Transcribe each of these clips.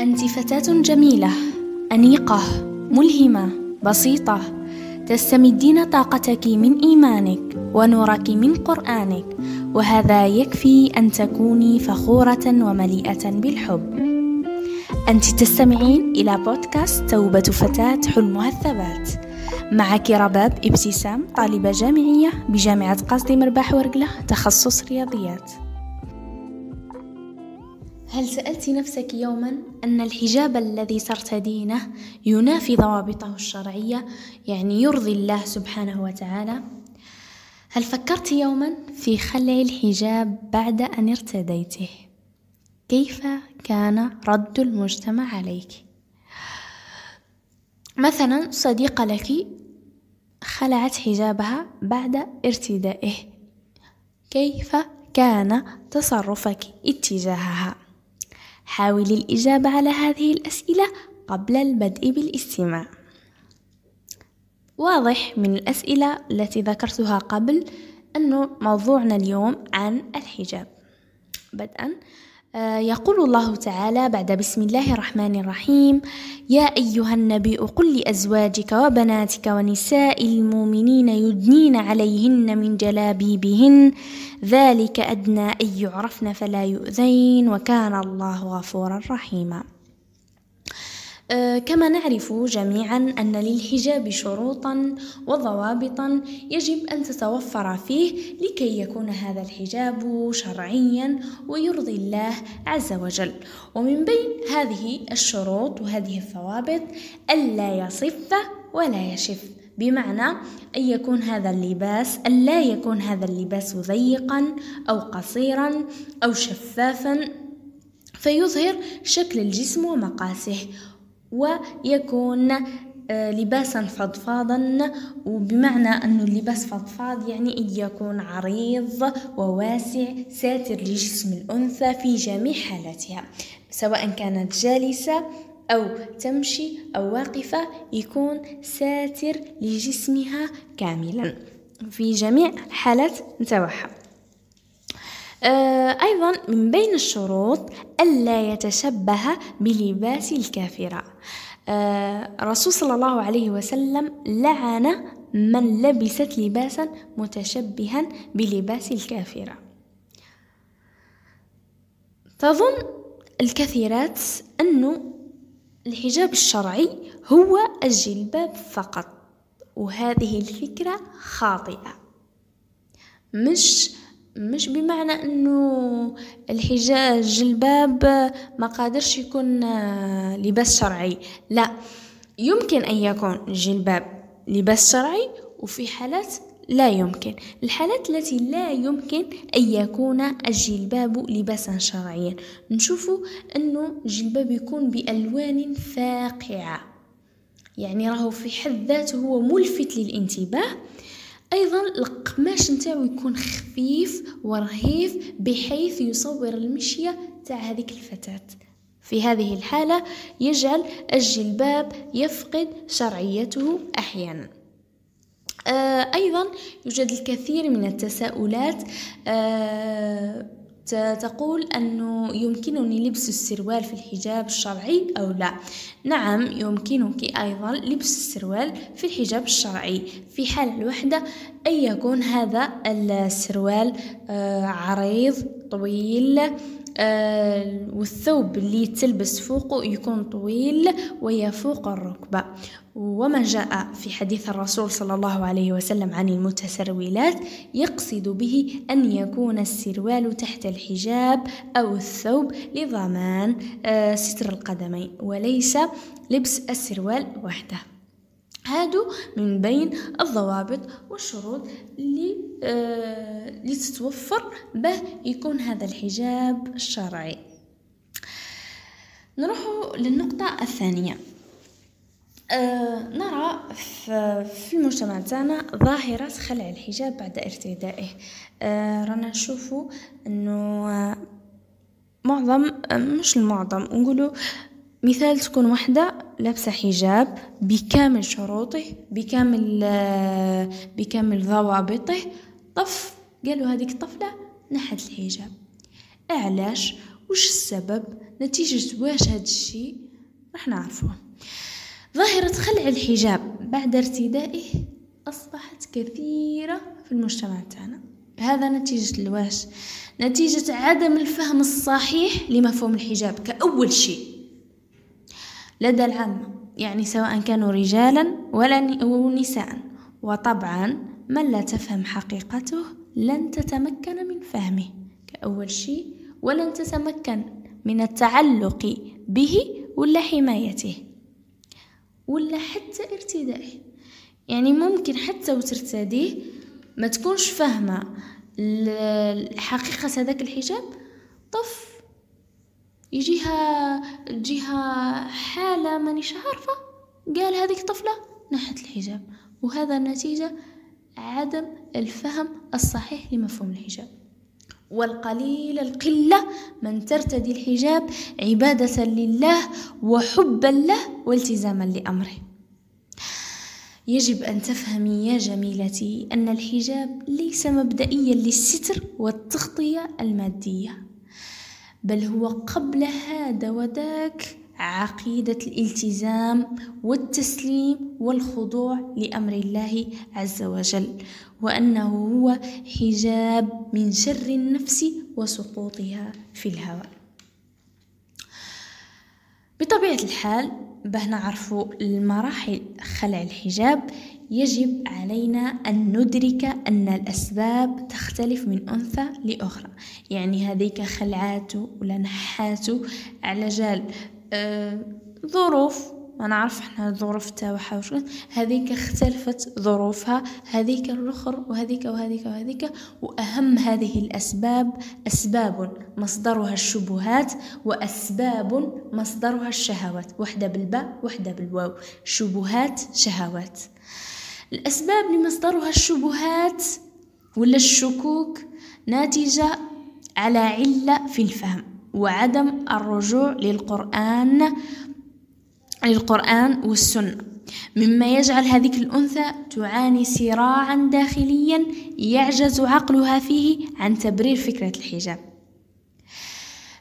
أنت فتاة جميلة أنيقة ملهمة بسيطة. تستمدين طاقتك من إيمانك ونورك من قرآنك وهذا يكفي أن تكوني فخورة ومليئة بالحب. أنت تستمعين إلى بودكاست توبة فتاة حلمها الثبات معك رباب ابتسام طالبة جامعية بجامعة قصدي مرباح ورقلة تخصص رياضيات. هل سألت نفسك يوما أن الحجاب الذي ترتدينه ينافي ضوابطه الشرعية يعني يرضي الله سبحانه وتعالى؟ هل فكرت يوما في خلع الحجاب بعد أن ارتديته؟ كيف كان رد المجتمع عليك؟ مثلا صديقة لك خلعت حجابها بعد ارتدائه كيف كان تصرفك اتجاهها حاولي الإجابة على هذه الأسئلة قبل البدء بالاستماع. واضح من الأسئلة التي ذكرتها قبل أنه موضوعنا اليوم عن الحجاب. بدءا. يقول الله تعالى بعد بسم الله الرحمن الرحيم يا أيها النبي قل لأزواجك وبناتك ونساء المؤمنين يدنين عليهن من جلابيبهن ذلك أدنى أن يعرفن فلا يؤذين وكان الله غفورا رحيما. آه، كما نعرف جميعا أن للحجاب شروطا وضوابطا يجب أن تتوفر فيه لكي يكون هذا الحجاب شرعيا ويرضي الله عز وجل. ومن بين هذه الشروط وهذه الضوابط ألا يصف ولا يشف بمعنى أن يكون هذا اللباس أن لا يكون هذا اللباس ضيقا أو قصيرا أو شفافا فيظهر شكل الجسم ومقاسه. ويكون آه، لباسا فضفاضا. وبمعنى أن اللباس فضفاض يعني أن يكون عريض وواسع ساتر لجسم الأنثى في جميع حالاتها سواء كانت جالسة أو تمشي أو واقفة يكون ساتر لجسمها كاملا في جميع حالات نتاعها. أيضا من بين الشروط ألا يتشبه بلباس الكافرة. الرسول آه، صلى الله عليه وسلم لعن من لبست لباسا متشبها بلباس الكافرة. تظن الكثيرات أن الحجاب الشرعي هو الجلباب فقط وهذه الفكرة خاطئة مش مش بمعنى إنه الحجاب الجلباب ما قادرش يكون لباس شرعي. لا يمكن أن يكون الجلباب لباس شرعي وفي حالات لا يمكن. الحالات التي لا يمكن أن يكون الجلباب لباسا شرعيا. نشوف أنه الجلباب يكون بألوان فاقعة. يعني راهو في حد ذاته هو ملفت للانتباه أيضا القماش نتاعو يكون خفيف ورهيف بحيث يصور المشية تاع هذيك الفتاة. في هذه الحالة يجعل الجلباب يفقد شرعيته أحيانا. آه أيضا يوجد الكثير من التساؤلات آه تقول أنه يمكنني لبس السروال في الحجاب الشرعي أو لا. نعم يمكنك أيضا لبس السروال في الحجاب الشرعي. في حال الوحدة أن يكون هذا السروال آه، عريض طويل آه، والثوب اللي تلبس فوقه يكون طويل ويفوق الركبة. وما جاء في حديث الرسول صلى الله عليه وسلم عن المتسرولات يقصد به أن يكون السروال تحت الحجاب أو الثوب لضمان آه، ستر القدمين وليس لبس السروال وحده. هادو من بين الضوابط والشروط اللي آه لتتوفر به يكون هذا الحجاب الشرعي. نروح للنقطة الثانية. آه نرى في المجتمع تاعنا ظاهرة خلع الحجاب بعد ارتدائه. آه رانا نشوفوا إنه معظم مش المعظم نقولوا مثال تكون وحدة لابسة حجاب بكامل شروطه بكامل بكامل ضوابطه. طف قالوا هذيك الطفلة نحت الحجاب. علاش؟ وش السبب؟ نتيجة واش هاد الشيء؟ راح نعرفوه. ظاهرة خلع الحجاب بعد ارتدائه أصبحت كثيرة في المجتمع تاعنا. هذا نتيجة الواش. نتيجة عدم الفهم الصحيح لمفهوم الحجاب كأول شيء. لدى العامة يعني سواء كانوا رجالا ولا نساء. وطبعا من لا تفهم حقيقته لن تتمكن من فهمه كأول شيء. ولن تتمكن من التعلق به ولا حمايته ولا حتى ارتدائه. يعني ممكن حتى وترتديه ما تكونش فاهمة حقيقة هذاك الحجاب طف يجيها تجيها حالة مانيش عارفة. قال هذيك طفلة نحت الحجاب. وهذا نتيجة عدم الفهم الصحيح لمفهوم الحجاب. والقليل القلة من ترتدي الحجاب عبادة لله وحبا له والتزاما لأمره. يجب أن تفهمي يا جميلتي أن الحجاب ليس مبدئيا للستر والتغطية المادية. بل هو قبل هذا وذاك عقيدة الالتزام والتسليم والخضوع لأمر الله عز وجل وأنه هو حجاب من شر النفس وسقوطها في الهواء. بطبيعة الحال به نعرفوا المراحل خلع الحجاب يجب علينا أن ندرك أن الأسباب تختلف من أنثى لأخرى. يعني هذيك خلعات ولا نحات على جال. آه ظروف ما نعرف إحنا الظروف تاعها وش هذيك اختلفت ظروفها هذيك الأخر وهذيك وهذيك وهذيك وأهم هذه الأسباب أسباب مصدرها الشبهات وأسباب مصدرها الشهوات. وحدة بالباء وحدة بالواو. شبهات شهوات. الأسباب لمصدرها الشبهات ولا الشكوك ناتجة على علة في الفهم وعدم الرجوع للقرآن للقرآن والسنة. مما يجعل هذه الأنثى تعاني صراعا داخليا يعجز عقلها فيه عن تبرير فكرة الحجاب.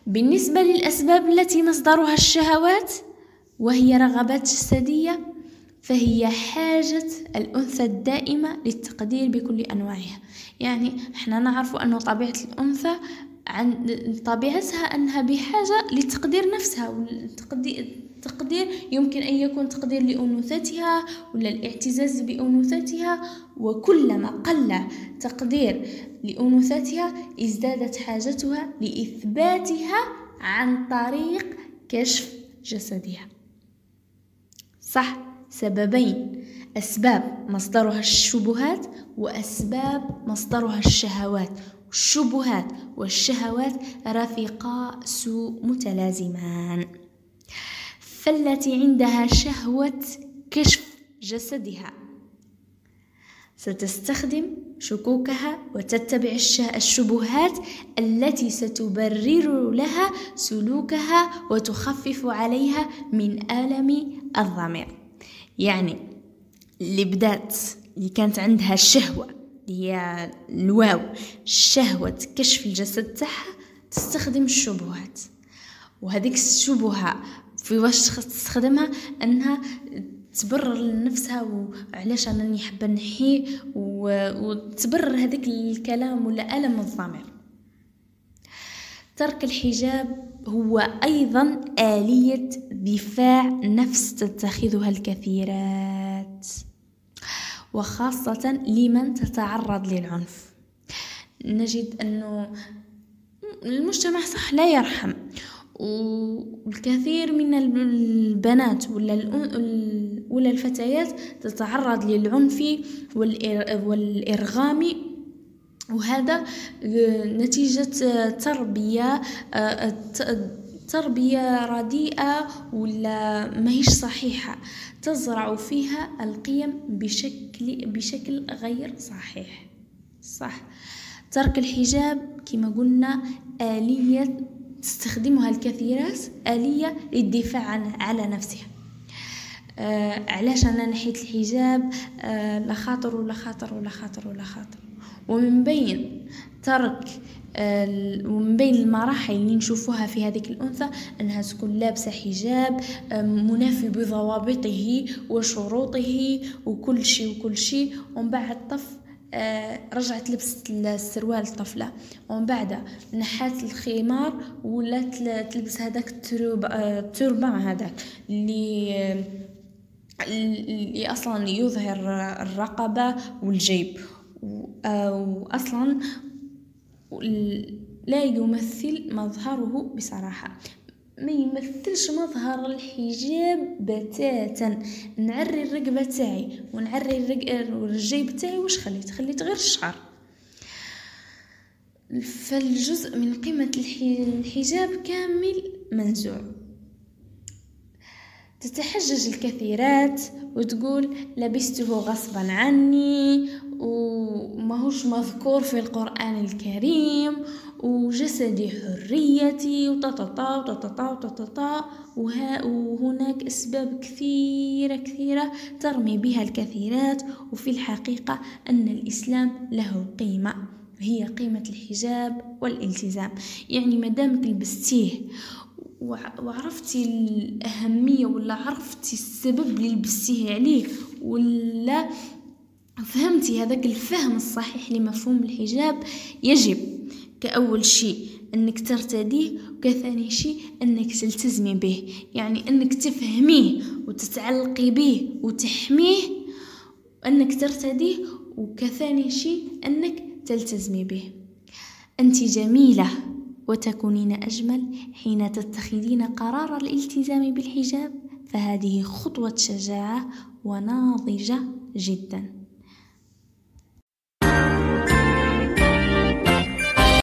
بالنسبة للأسباب التي مصدرها الشهوات وهي رغبات جسدية فهي حاجة الأنثى الدائمة للتقدير بكل أنواعها. يعني إحنا نعرف أن طبيعة الأنثى عن طبيعتها أنها بحاجة لتقدير نفسها التقدير يمكن أن يكون تقدير لأنوثتها ولا الاعتزاز بأنوثتها. وكلما قل تقدير لأنوثتها ازدادت حاجتها لإثباتها عن طريق كشف جسدها. صح؟ سببين أسباب مصدرها الشبهات وأسباب مصدرها الشهوات. الشبهات والشهوات رفيقا سوء متلازمان. فالتي عندها شهوة كشف جسدها. ستستخدم شكوكها وتتبع الشبهات التي ستبرر لها سلوكها وتخفف عليها من ألم الضمير. يعني اللي بدات اللي كانت عندها الشهوة اللي هي الواو شهوة كشف الجسد تاعها تستخدم الشبهات. وهذيك الشبهة في واش تستخدمها؟ أنها تبرر لنفسها وعلاش أنا حابه نحيه وتبرر هذاك الكلام ولا ألم الضمير. ترك الحجاب هو أيضا آلية دفاع نفس تتخذها الكثيرات وخاصة لمن تتعرض للعنف. نجد أنه المجتمع صح لا يرحم والكثير من البنات ولا ولا الفتيات تتعرض للعنف والإرغام وهذا نتيجة تربية تربية رديئة ولا ماهيش صحيحة. تزرع فيها القيم بشكل بشكل غير صحيح. صح. ترك الحجاب كما قلنا آلية تستخدمها الكثيرات آلية للدفاع عن على نفسها. آه علاش أنا نحيت الحجاب؟ آه لا خاطر ولا خاطر ولا خاطر ولا خاطر. ومن بين ترك ومن بين المراحل اللي نشوفوها في هذيك الأنثى أنها تكون لابسة حجاب منافي بضوابطه وشروطه وكل شيء وكل شيء ومن بعد طف آه، رجعت لبست السروال الطفلة. ومن بعد نحات الخمار ولات تلبس هذاك التربع هذاك اللي اللي أصلا يظهر الرقبة والجيب. واصلا لا يمثل مظهره بصراحة. ما يمثلش مظهر الحجاب بتاتا. نعري الرقبة تاعي ونعري الجيب تاعي واش خليت؟ خليت غير الشعر. فالجزء من قيمة الحجاب كامل منزوع. تتحجج الكثيرات وتقول لبسته غصبا عني وماهوش مذكور في القرآن الكريم وجسدي حريتي وتططا وتططا وتططا وهناك أسباب كثيرة كثيرة ترمي بها الكثيرات وفي الحقيقة أن الإسلام له قيمة هي قيمة الحجاب والالتزام. يعني مادامك لبستيه وعرفتي الأهمية ولا عرفتي السبب اللي لبستيه عليه ولا فهمتي هذاك الفهم الصحيح لمفهوم الحجاب يجب كأول شيء إنك ترتديه وكثاني شيء إنك تلتزمي به. يعني إنك تفهميه وتتعلقي به وتحميه إنك ترتديه وكثاني شيء إنك تلتزمي به. انت جميلة. وتكونين أجمل حين تتخذين قرار الالتزام بالحجاب. فهذه خطوة شجاعة وناضجة جدا.